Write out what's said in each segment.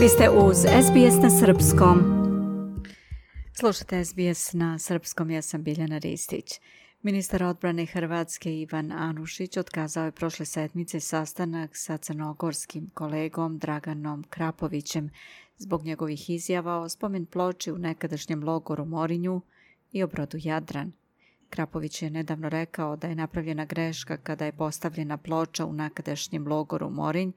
Vi ste uz SBS na Srpskom. Slušajte SBS na Srpskom, ja sam Biljana Ristić. Ministar odbrane Hrvatske Ivan Anušić otkazao je prošle sedmice sastanak sa crnogorskim kolegom Draganom Krapovićem zbog njegovih izjava o spomen ploči u nekadašnjem logoru Morinju i o brodu Jadran. Krapović je nedavno rekao da je napravljena greška kada je postavljena ploča u nekadašnjem logoru Morinj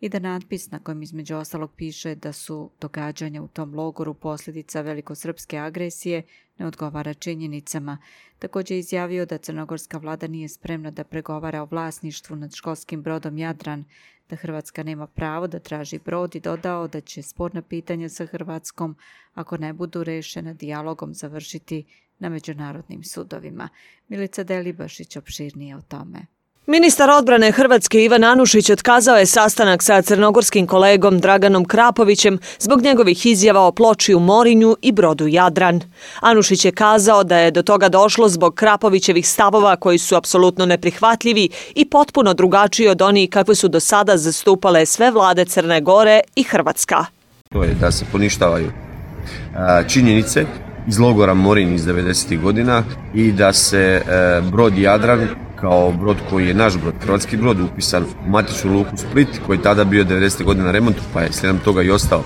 i da natpis na kojem između ostalog piše da su događanja u tom logoru posljedica velikosrpske agresije ne odgovara činjenicama. Također je izjavio da crnogorska vlada nije spremna da pregovara o vlasništvu nad školskim brodom Jadran, da Hrvatska nema pravo da traži brod i dodao da će sporna pitanja sa Hrvatskom, ako ne budu rešena dijalogom, završiti na međunarodnim sudovima. Milica Delibašić opširnije o tome. Ministar odbrane Hrvatske Ivan Anušić otkazao je sastanak sa crnogorskim kolegom Draganom Krapovićem zbog njegovih izjava o ploči u Morinju i brodu Jadran. Anušić je kazao da je do toga došlo zbog Krapovićevih stavova koji su apsolutno neprihvatljivi i potpuno drugačiji od onih kakve su do sada zastupale sve vlade Crne Gore i Hrvatska. To je da se poništavaju činjenice iz logora Morin iz 90. godina i da se e, brod Jadran kao brod koji je naš brod, hrvatski brod, upisan u matičnu luku Split koji je tada bio 90. godine remontu pa je slijedom toga i ostao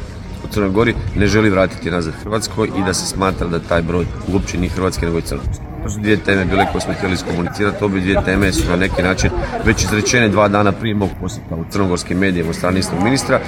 u Crnoj Gori, ne želi vratiti nazad Hrvatskoj i da se smatra da taj brod uopće nije Hrvatske nego i Crnoj To su dvije teme bile koje smo htjeli iskomunicirati, obje dvije teme su na neki način već izrečene dva dana prije mog u crnogorskim medijima od strane istog ministra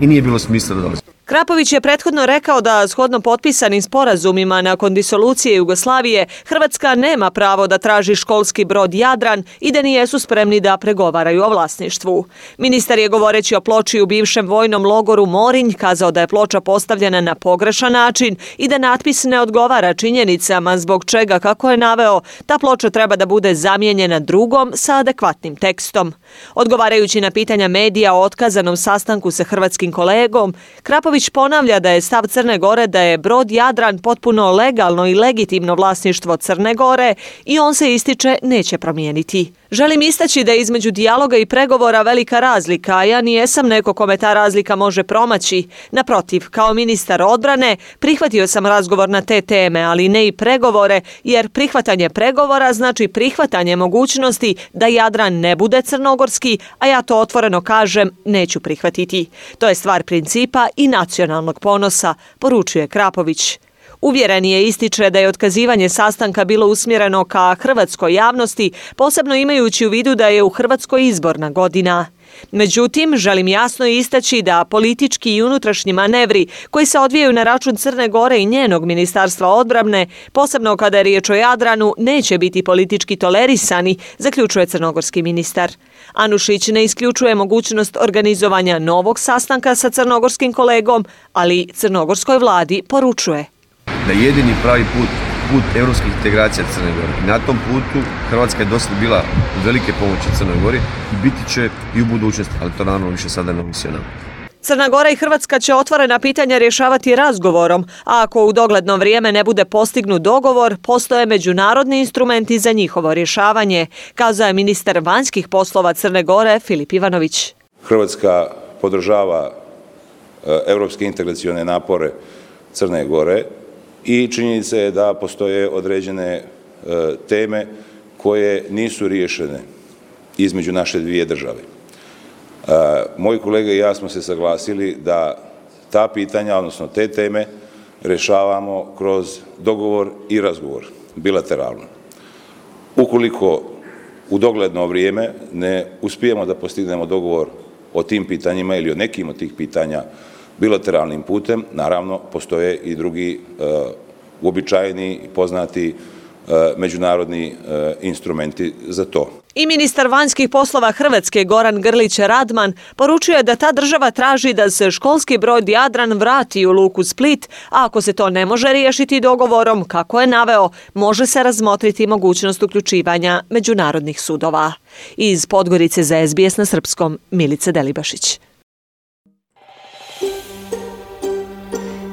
i nije bilo smisla da dolazi. Krapović je prethodno rekao da shodno potpisanim sporazumima nakon disolucije Jugoslavije Hrvatska nema pravo da traži školski brod Jadran i da jesu spremni da pregovaraju o vlasništvu. Ministar je govoreći o ploči u bivšem vojnom logoru Morinj kazao da je ploča postavljena na pogrešan način i da natpis ne odgovara činjenicama zbog čega, kako je naveo, ta ploča treba da bude zamijenjena drugom sa adekvatnim tekstom. Odgovarajući na pitanja medija o otkazanom sastanku sa hrvatskim kolegom, Krapović već ponavlja da je stav Crne Gore da je brod Jadran potpuno legalno i legitimno vlasništvo Crne Gore i on se ističe neće promijeniti. Želim istaći da je između dijaloga i pregovora velika razlika, a ja nijesam neko kome ta razlika može promaći. Naprotiv, kao ministar odbrane prihvatio sam razgovor na te teme, ali ne i pregovore, jer prihvatanje pregovora znači prihvatanje mogućnosti da Jadran ne bude crnogorski, a ja to otvoreno kažem neću prihvatiti. To je stvar principa i na nacionalnog ponosa, poručuje Krapović. Uvjeren je ističe da je otkazivanje sastanka bilo usmjereno ka hrvatskoj javnosti, posebno imajući u vidu da je u Hrvatskoj izborna godina. Međutim, želim jasno istaći da politički i unutrašnji manevri koji se odvijaju na račun Crne Gore i njenog ministarstva odbrane, posebno kada je riječ o Jadranu, neće biti politički tolerisani, zaključuje crnogorski ministar. Anušić ne isključuje mogućnost organizovanja novog sastanka sa crnogorskim kolegom, ali crnogorskoj vladi poručuje da je jedini pravi put put europskih integracija Crne Gore. na tom putu Hrvatska je dosta bila velike pomoći Crnoj Gori i biti će i u budućnosti, ali to naravno više sada ne Crna Gora i Hrvatska će otvorena pitanja rješavati razgovorom, a ako u dogledno vrijeme ne bude postignut dogovor, postoje međunarodni instrumenti za njihovo rješavanje, kazao je ministar vanjskih poslova Crne Gore Filip Ivanović. Hrvatska podržava e, evropske integracione napore Crne Gore i činjenica je da postoje određene e, teme koje nisu riješene između naše dvije države. E, moji kolege i ja smo se saglasili da ta pitanja, odnosno te teme, rješavamo kroz dogovor i razgovor, bilateralno. Ukoliko u dogledno vrijeme ne uspijemo da postignemo dogovor o tim pitanjima ili o nekim od tih pitanja bilateralnim putem, naravno, postoje i drugi e, uobičajeni i poznati e, međunarodni e, instrumenti za to. I ministar vanjskih poslova Hrvatske Goran Grlić Radman poručuje da ta država traži da se školski brod Jadran vrati u luku Split, a ako se to ne može riješiti dogovorom, kako je naveo, može se razmotriti mogućnost uključivanja međunarodnih sudova. Iz Podgorice za SBS na Srpskom, Milice Delibašić.